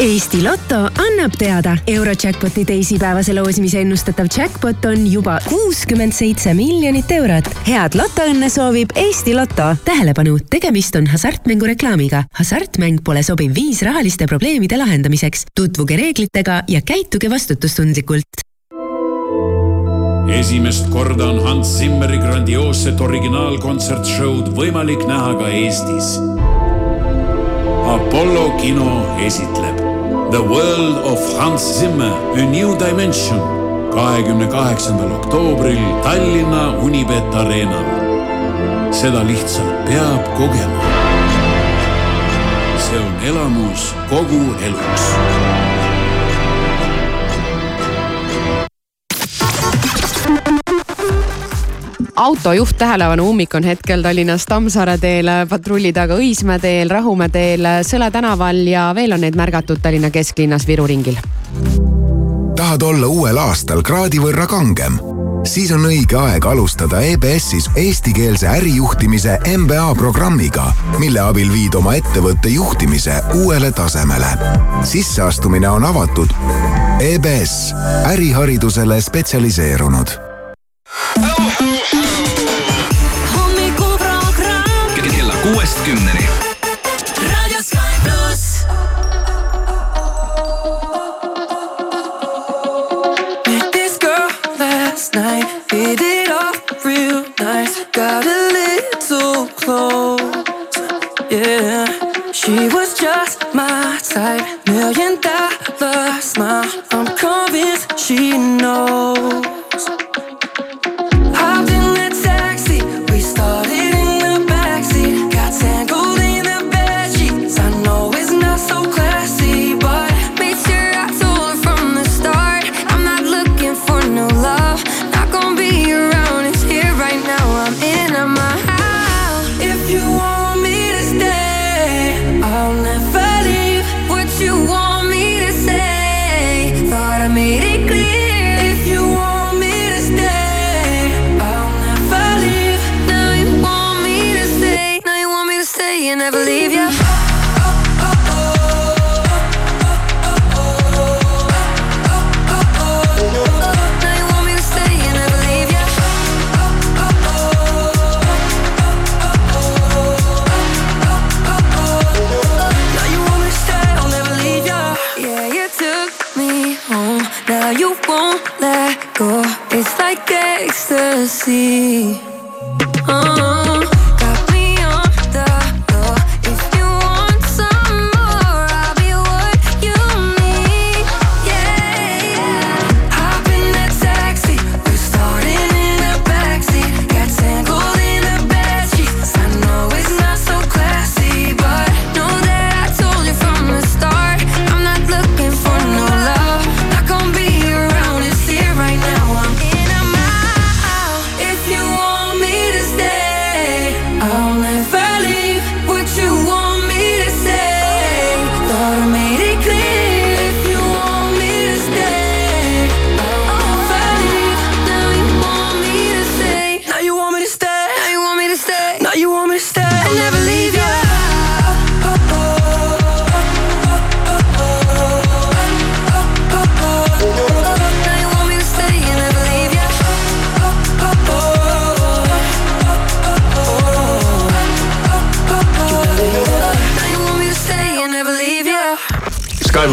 Eesti Loto annab teada, Eurojackpoti teisipäevase loosimise ennustatav jackpot on juba kuuskümmend seitse miljonit eurot. head lotoõnne soovib Eesti Loto. tähelepanu, tegemist on hasartmängureklaamiga. hasartmäng pole sobiv viis rahaliste probleemide lahendamiseks. tutvuge reeglitega ja käituge vastutustundlikult.
esimest korda on Hans Zimmeri grandioosset originaalkontsertshow'd võimalik näha ka Eestis. Apollo kino esitleb The World of Hans Zimmer A New Dimension kahekümne kaheksandal oktoobril Tallinna Unibet Arenal. seda lihtsalt peab kogema. see on elamus kogu eluks
autojuht tähelepanu ummik on hetkel Tallinnas Tammsaare teel, patrulli taga Õismäe teel, Rahumäe teel, Sõle tänaval ja veel on neid märgatud Tallinna kesklinnas Viru ringil.
tahad olla uuel aastal kraadi võrra kangem? siis on õige aeg alustada EBS-is eestikeelse ärijuhtimise MBA programmiga, mille abil viid oma ettevõtte juhtimise uuele tasemele. sisseastumine on avatud. EBS, äriharidusele spetsialiseerunud
hommikuprogramm
kella kuuest kümneni.
Raadio Sky pluss.
Met this girl last night, hit it off real nice. Got a little close, yeah. She was just my type, million dollar smile. I'm convinced she knows.
My house
if you want me to stay, I'll never leave.
What you want me to say Thought I made it clear
If you want me to stay, I'll never leave.
Now you want me to stay Now you want me to stay and never leave you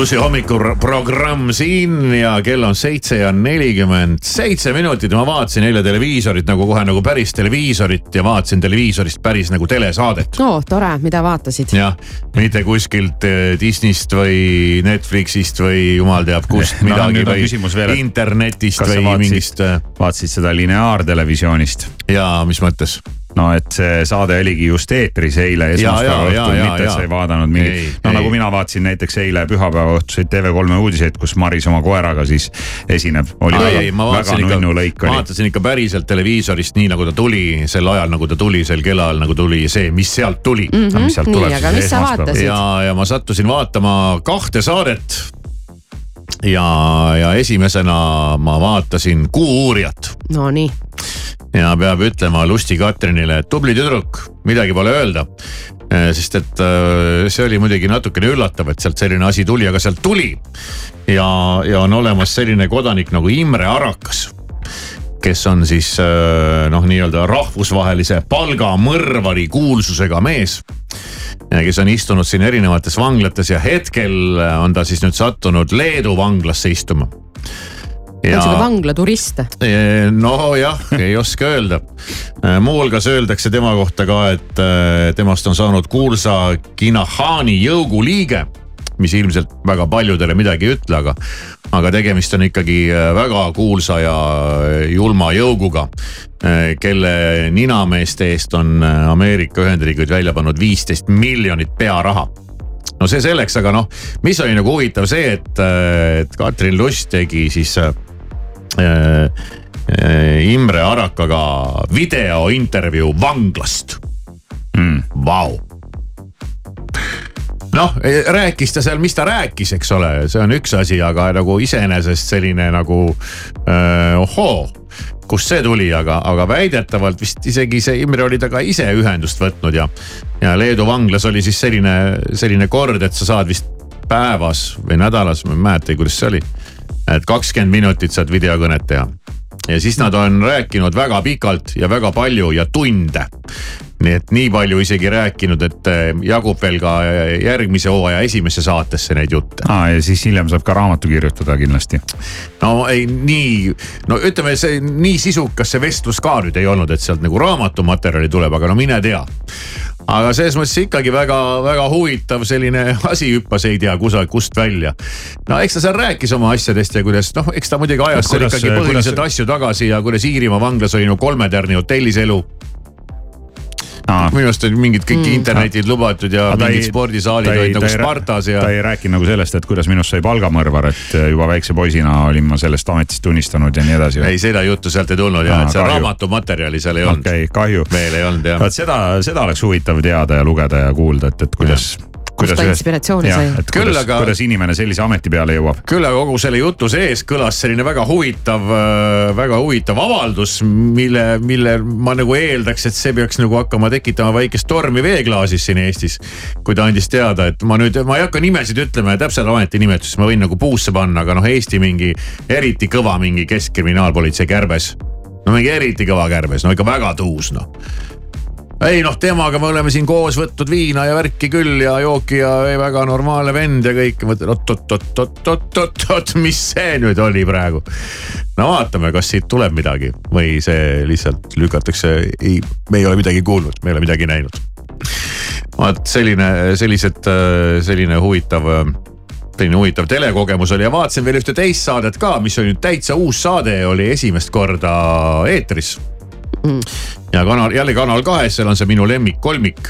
plussi hommikuprogramm siin ja kell on seitse ja nelikümmend seitse minutit ma vaatasin eile televiisorit nagu kohe nagu päris televiisorit ja vaatasin televiisorist päris nagu telesaadet.
no tore, mida vaatasid?
jah, mitte kuskilt eh, Disneyst või Netflixist või jumal teab kust
No,
midagi või internetist või
vaatasid-
mingist.
vaatasid seda lineaartelevisioonist?
jaa, mis mõttes?
No et see saade oligi just eetris eile esmaspäeva õhtul, mitte et sa ei vaadanud mingit, no
ei.
nagu mina vaatasin näiteks eile pühapäeva õhtuseid TV3 uudiseid, kus Maris oma koeraga siis esineb. oli
ei,
väga,
ei, ma
väga
vaatasin ikka,
nunnu lõik oli.
vaatasin ikka päriselt televiisorist nii nagu ta tuli, sel ajal nagu ta tuli, sel kellaajal nagu tuli see, mis sealt tuli
Mhm, Aga mis sealt nii, tuleb aga siis mis sa esmaspäeval? vaatasid?
ja, ja ma sattusin vaatama kahte saadet. Ja, ja esimesena ma vaatasin Kuu-uurijat
Nonii,
ja peab ütlema Lusti Katrinile, et tubli tüdruk, midagi pole öelda. sest et äh, see oli muidugi natukene üllatav, et sealt selline asi tuli, aga sealt tuli. ja, ja on olemas selline kodanik nagu Imre Arakas kes on siis äh, noh, nii-öelda rahvusvahelise palgamõrvari kuulsusega mees. kes on istunud siin erinevates vanglates ja hetkel on ta siis nüüd sattunud Leedu vanglasse istuma
ta on sihuke vanglaturist.
nojah, ei oska öelda. muuhulgas öeldakse tema kohta ka, et äh, temast on saanud kuulsa Kinahani jõuguliige mis ilmselt väga paljudele midagi ei ütle, aga, aga tegemist on ikkagi äh, väga kuulsa ja julma jõuguga, kelle ninameeste eest on äh, Ameerika Ühendriigid välja pannud viisteist miljonit pearaha. No see selleks, aga noh, mis oli nagu huvitav see, et, et Katrin Lust tegi siis äh, äh, Imre Arakaga videointervjuu vanglast.
Mm..
Vau noh, rääkis ta seal, mis ta rääkis, eks ole, see on üks asi, aga nagu iseenesest selline nagu öö, ohoo, kust see tuli, aga, aga väidetavalt vist isegi see Imre oli temaga ise ühendust võtnud ja. ja Leedu vanglas oli siis selline, selline kord, et sa saad vist päevas või nädalas, ma ei mäleta, kuidas see oli. et kakskümmend minutit saad videokõnet teha ja siis nad on rääkinud väga pikalt ja väga palju ja tunde. Nii et nii palju isegi rääkinud, et eh, jagub veel ka järgmise hooaja esimesse saatesse neid jutte.
aa ja siis hiljem saab ka raamatu kirjutada kindlasti.
no ei, nii, no ütleme, see nii sisukas see vestlus ka nüüd ei olnud, et sealt nagu raamatumaterjali tuleb, aga no mine tea aga selles mõttes ikkagi väga-väga huvitav selline asi hüppas ei tea kusagil, kust välja. no eks ta seal rääkis oma asjadest ja kuidas noh, eks ta muidugi ajas seal ikkagi põhiliselt
kuidas-
asju tagasi ja kuidas Iirimaa vanglas oli no kolme tärni hotellis elu. Minu arust olid mingid kõik mm. internetid lubatud ja
Aga
mingid
ei-
spordisaalid olid nagu Spartas ja.
ta ei rääkinud nagu sellest, et kuidas minust sai palgamõrvar, et juba väikse poisina olin ma sellest ametist tunnistanud ja nii edasi.
ei, seda juttu sealt ei tulnud ja, et seal raamatumaterjali seal ei olnud.
okei okay,, kahju.
veel ei olnud jah.
vot seda, seda oleks huvitav teada ja lugeda ja kuulda, et, et kuidas.
Kust ta inspiratsiooni sai.
et kuidas,
aga-
kuidas inimene sellise ameti peale jõuab.
küll aga kogu selle jutu sees kõlas selline väga huvitav, väga huvitav avaldus, mille, mille ma nagu eeldaks, et see peaks nagu hakkama tekitama väikest tormi veeklaasis siin Eestis. kui ta andis teada, et ma nüüd, ma ei hakka nimesid ütlema ja täpselt ametinimetust ma võin nagu puusse panna, aga noh, Eesti mingi eriti kõva mingi keskkriminaalpolitsei kärbes. no mingi eriti kõva kärbes, no ikka väga tuus noh ei noh, temaga me oleme siin koos võtnud viina ja värki küll ja jooki ja väga normaalne vend ja kõik. mõtlen oot-oot-oot-oot-oot-oot, mis see nüüd oli praegu. no vaatame, kas siit tuleb midagi või see lihtsalt lükatakse, ei, me ei ole midagi kuulnud, me ei ole midagi näinud. vaat selline, sellised, selline huvitav selline huvitav telekogemus oli ja vaatasin veel ühte teist saadet ka, mis on nüüd täitsa uus saade, oli esimest korda eetris ja kanal, jälle Kanal kahes, seal on see minu lemmikkolmik,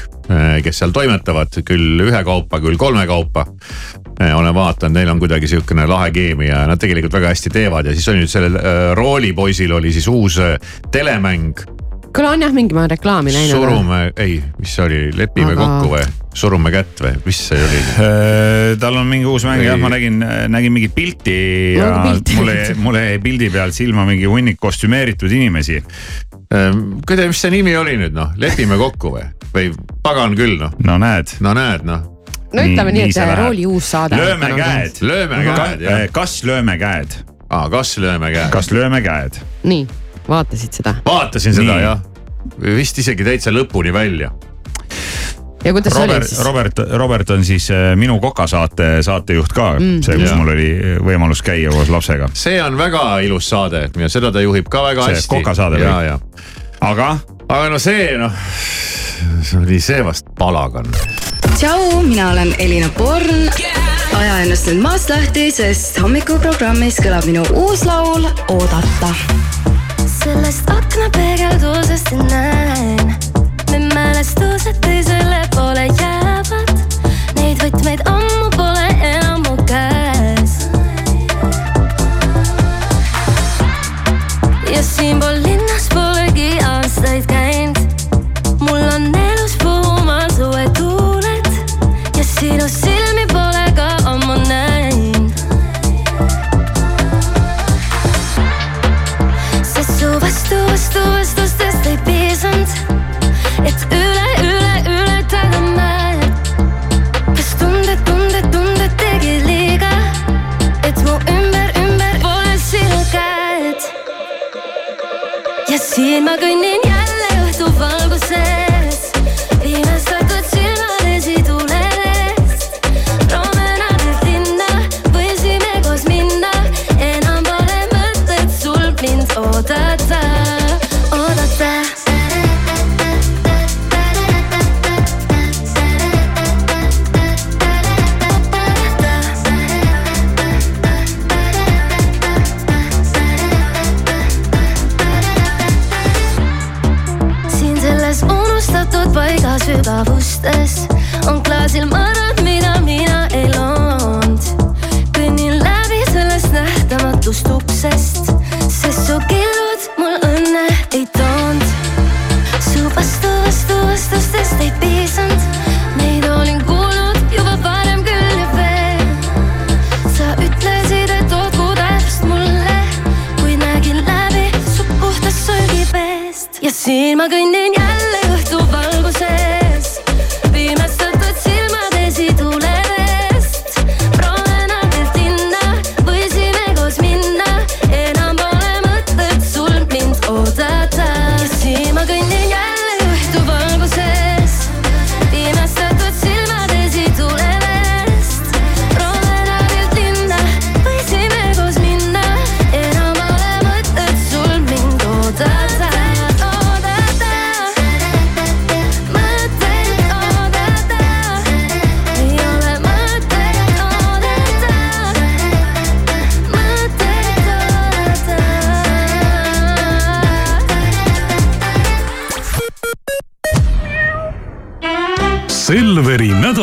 kes seal toimetavad küll ühekaupa, küll kolmekaupa. olen vaadanud, neil on kuidagi sihukene lahe keemia ja nad tegelikult väga hästi teevad ja siis on nüüd sellel äh, roolipoisil oli siis uus telemäng.
kuule, on jah mingi ma reklaami näinud.
surume, ei, mis see oli, lepime
Aga-
kokku või surume kätt või, mis see oli?
tal on mingi uus mäng jah, ma nägin, nägin mingit pilti ja
pilti.
mulle, mulle jäi pildi pealt silma mingi hunnik kostümeeritud inimesi.
kuida, mis see nimi oli nüüd noh, lepime kokku või, või pagan küll noh.
no näed.
no näed noh.
no ütleme nii, nii, et rooli uus saade.
lööme käed.
lööme käed jah.
kas lööme käed?
aa, kas lööme käed?
kas lööme käed?
nii, vaatasid seda?
vaatasin seda
Nii.
jah, vist isegi täitsa lõpuni välja.
ja kuidas see oli
Robert,
siis?
Robert, Robert on siis äh, minu kokasaate saatejuht ka
Mm.
see, kus
Jaa.
mul oli võimalus käia koos lapsega.
see on väga ilus saade ja seda ta juhib ka väga
See
hästi.
kokasaade või?
ja, ja.
aga?
aga no see noh, see oli see vast palagan.
tšau, mina olen Elina Born. aja ennast nüüd maast lahti, sest hommikuprogrammis kõlab minu uus laul Oodata.
Sellest aknapeegeldusest näen, need mälestused teisele poole jäävad. Neid võtmeid ammu pole enam mu käes. ja siinpool linnas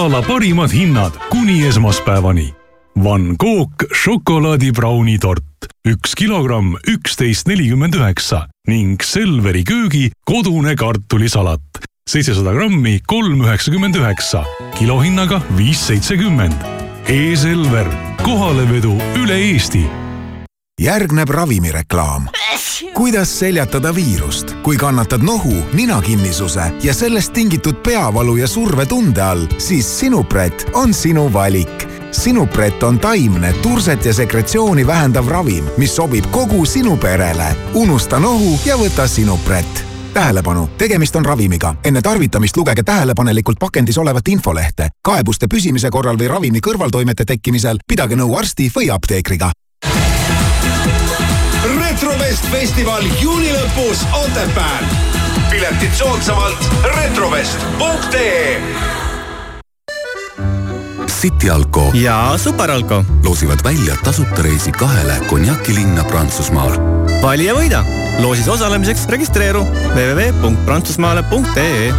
nädala parimad hinnad kuni esmaspäevani. Van Gogh šokolaadibrauni tort, üks kilogramm, üksteist nelikümmend üheksa ning Selveri köögi kodune kartulisalat, seitsesada grammi, kolm üheksakümmend üheksa, kilohinnaga viis seitsekümmend. E-Selver, kohalevedu üle Eesti
järgneb ravimireklaam. kuidas seljatada viirust, kui kannatad nohu, ninakinnisuse ja sellest tingitud peavalu ja survetunde all, siis Sinupret on sinu valik. Sinupret on taimne turset ja sekretsiooni vähendav ravim, mis sobib kogu sinu perele. unusta nohu ja võta Sinupret tähelepanu, tegemist on ravimiga. enne tarvitamist lugege tähelepanelikult pakendis olevat infolehte. kaebuste püsimise korral või ravimi kõrvaltoimete tekkimisel pidage nõu arsti või apteekriga.
Retrovest festival juuni lõpus Otepääl. piletid soodsamalt retrovest.ee
City Alko
ja Super Alko
loosivad välja tasuta reisi kahele konjakilinna Prantsusmaal.
vali ja võida. loosis osalemiseks registreeru www.prantsusmaale.ee.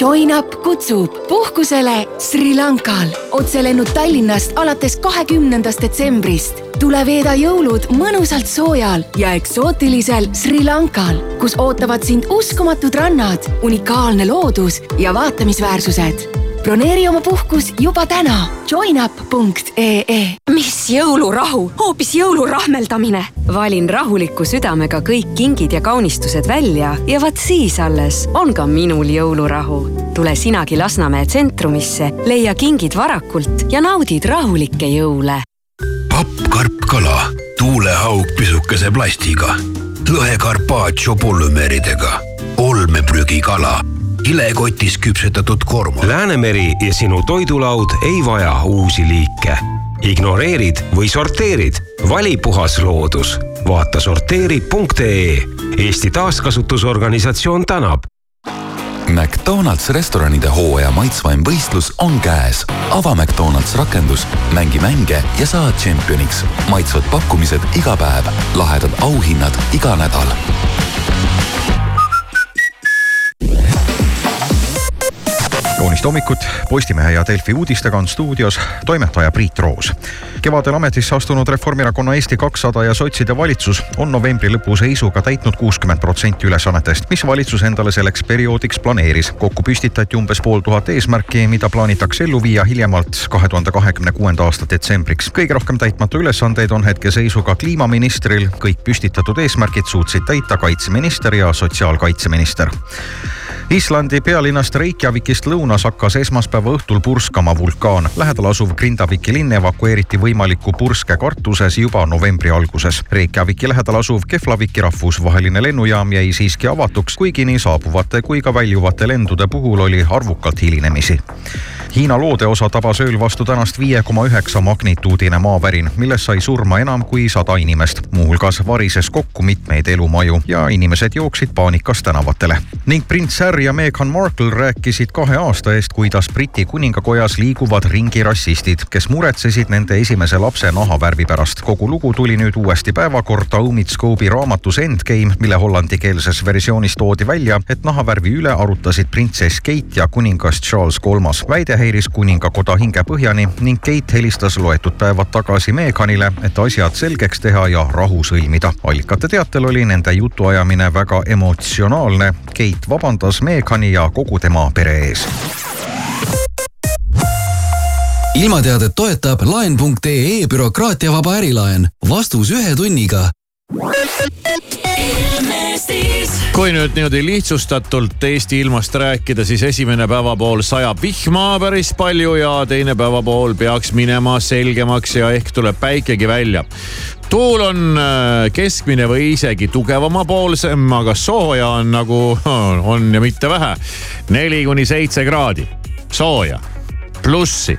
Join Up kutsub puhkusele Sri Lankal. otselennud Tallinnast alates kahekümnendast detsembrist. tule veeda jõulud mõnusalt soojal ja eksootilisel Sri Lankal, kus ootavad sind uskumatud rannad, unikaalne loodus ja vaatamisväärsused broneeri oma puhkus juba täna joinup.ee.
mis jõulurahu, hoopis jõulurahmeldamine. valin rahuliku südamega kõik kingid ja kaunistused välja ja vaat siis alles on ka minul jõulurahu. tule sinagi Lasnamäe tsentrumisse, leia kingid varakult ja naudid rahulikke jõule.
papp, karp, kala, tuulehaug pisukese plastiga, lõhe carpaccio polümeeridega, olmeprügikala kilekotis küpsetatud korma.
Läänemeri ja sinu toidulaud ei vaja uusi liike. ignoreerid või sorteerid, vali puhas loodus. vaata sorteeri.ee. Eesti Taaskasutusorganisatsioon tänab.
McDonalds restoranide hooaja maitsvaim võistlus on käes. ava McDonalds rakendus, mängi mänge ja saa tšempioniks. maitsvad pakkumised iga päev, lahedad auhinnad iga nädal
kaunist hommikut, Postimehe ja Delfi uudistega on stuudios toimetaja Priit Roos. kevadel ametisse astunud Reformierakonna Eesti kakssada ja sotside valitsus on novembri lõpu seisuga täitnud kuuskümmend protsenti ülesannetest, mis valitsus endale selleks perioodiks planeeris. kokku püstitati umbes pool tuhat eesmärki, mida plaanitakse ellu viia hiljemalt kahe tuhande kahekümne kuuenda aasta detsembriks. kõige rohkem täitmata ülesandeid on hetkeseisuga kliimaministril, kõik püstitatud eesmärgid suutsid täita kaitseminister ja sotsiaalkaitseminister Islandi pealinnast Reykjavikist lõunas hakkas esmaspäeva õhtul purskama vulkaan. lähedal asuv Grindaviki linn evakueeriti võimaliku purske kartuses juba novembri alguses. Reykjaviki lähedal asuv Keflaviki rahvusvaheline lennujaam jäi siiski avatuks, kuigi nii saabuvate kui ka väljuvate lendude puhul oli arvukalt hilinemisi. Hiina loodeosa tabas ööl vastu tänast viie koma üheksa magnituudine maavärin, milles sai surma enam kui sada inimest. muuhulgas varises kokku mitmeid elumaju ja inimesed jooksid paanikas tänavatele. ning prints Harry ja Meghan Markle rääkisid kahe aasta eest, kuidas Briti kuningakojas liiguvad ringi rassistid, kes muretsesid nende esimese lapse nahavärvi pärast. kogu lugu tuli nüüd uuesti päevakorda Omitscope'i raamatus Endgame, mille hollandikeelses versioonis toodi välja, et nahavärvi üle arutasid printsess Kate ja kuningas Charles Kolmas. väide häiris kuningakoda hingepõhjani ning Kate helistas loetud päevad tagasi Meghanile, et asjad selgeks teha ja rahu sõlmida. allikate teatel oli nende jutuajamine väga emotsionaalne. Kate vabandas Meghani ja kogu tema pere ees
ilmateadet toetab laen.ee bürokraatiavaba ärilaen. vastus ühe tunniga
kui nüüd niimoodi lihtsustatult Eesti ilmast rääkida, siis esimene päevapool sajab vihma päris palju ja teine päevapool peaks minema selgemaks ja ehk tuleb päikegi välja. Tuul on äh, keskmine või isegi tugevamapoolsem, aga sooja on nagu, on ja mitte vähe. neli kuni seitse kraadi. Sooja, plussi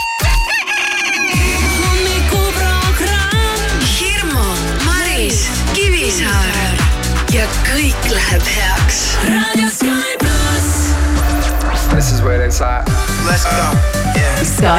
Kõik läheb Sky pluss.
This is where it's at. Let's go. Um, yeah.
Sky